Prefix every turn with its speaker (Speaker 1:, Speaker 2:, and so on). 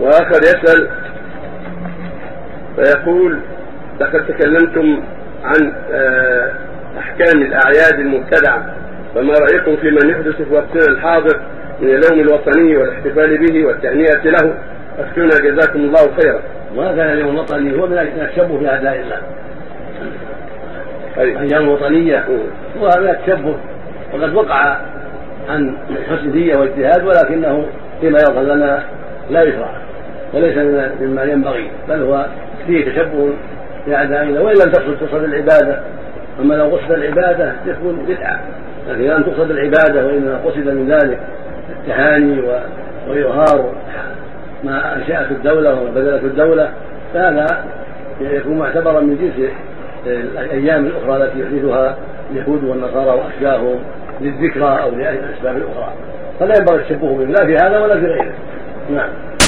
Speaker 1: وآخر يسأل فيقول لقد تكلمتم عن آه، أحكام الأعياد المبتدعة فما رأيكم في من يحدث في وقتنا الحاضر من اليوم الوطني والاحتفال به والتهنئة له؟ أفتونا جزاكم الله خيرا.
Speaker 2: وهذا اليوم الوطني هو من التشبه في أعداء الله. الوطنية هو من التشبه وقد وقع عن حسن نية واجتهاد ولكنه فيما يظهر لنا لا يشرع وليس مما ينبغي بل هو فيه تشبه بأعدائنا وإن لم تقصد تقصد العبادة أما لو قصد العبادة تكون بدعة. لكن لم تقصد العبادة وإنما قصد من ذلك التهاني وإظهار ما أنشأت الدولة وما بذلت الدولة فهذا يكون معتبرا من جنس الأيام الأخرى التي يحدثها اليهود والنصارى وأشباههم للذكرى أو لأسباب أخرى. فلا ينبغي التشبه بهم لا في هذا ولا في غيره. نعم.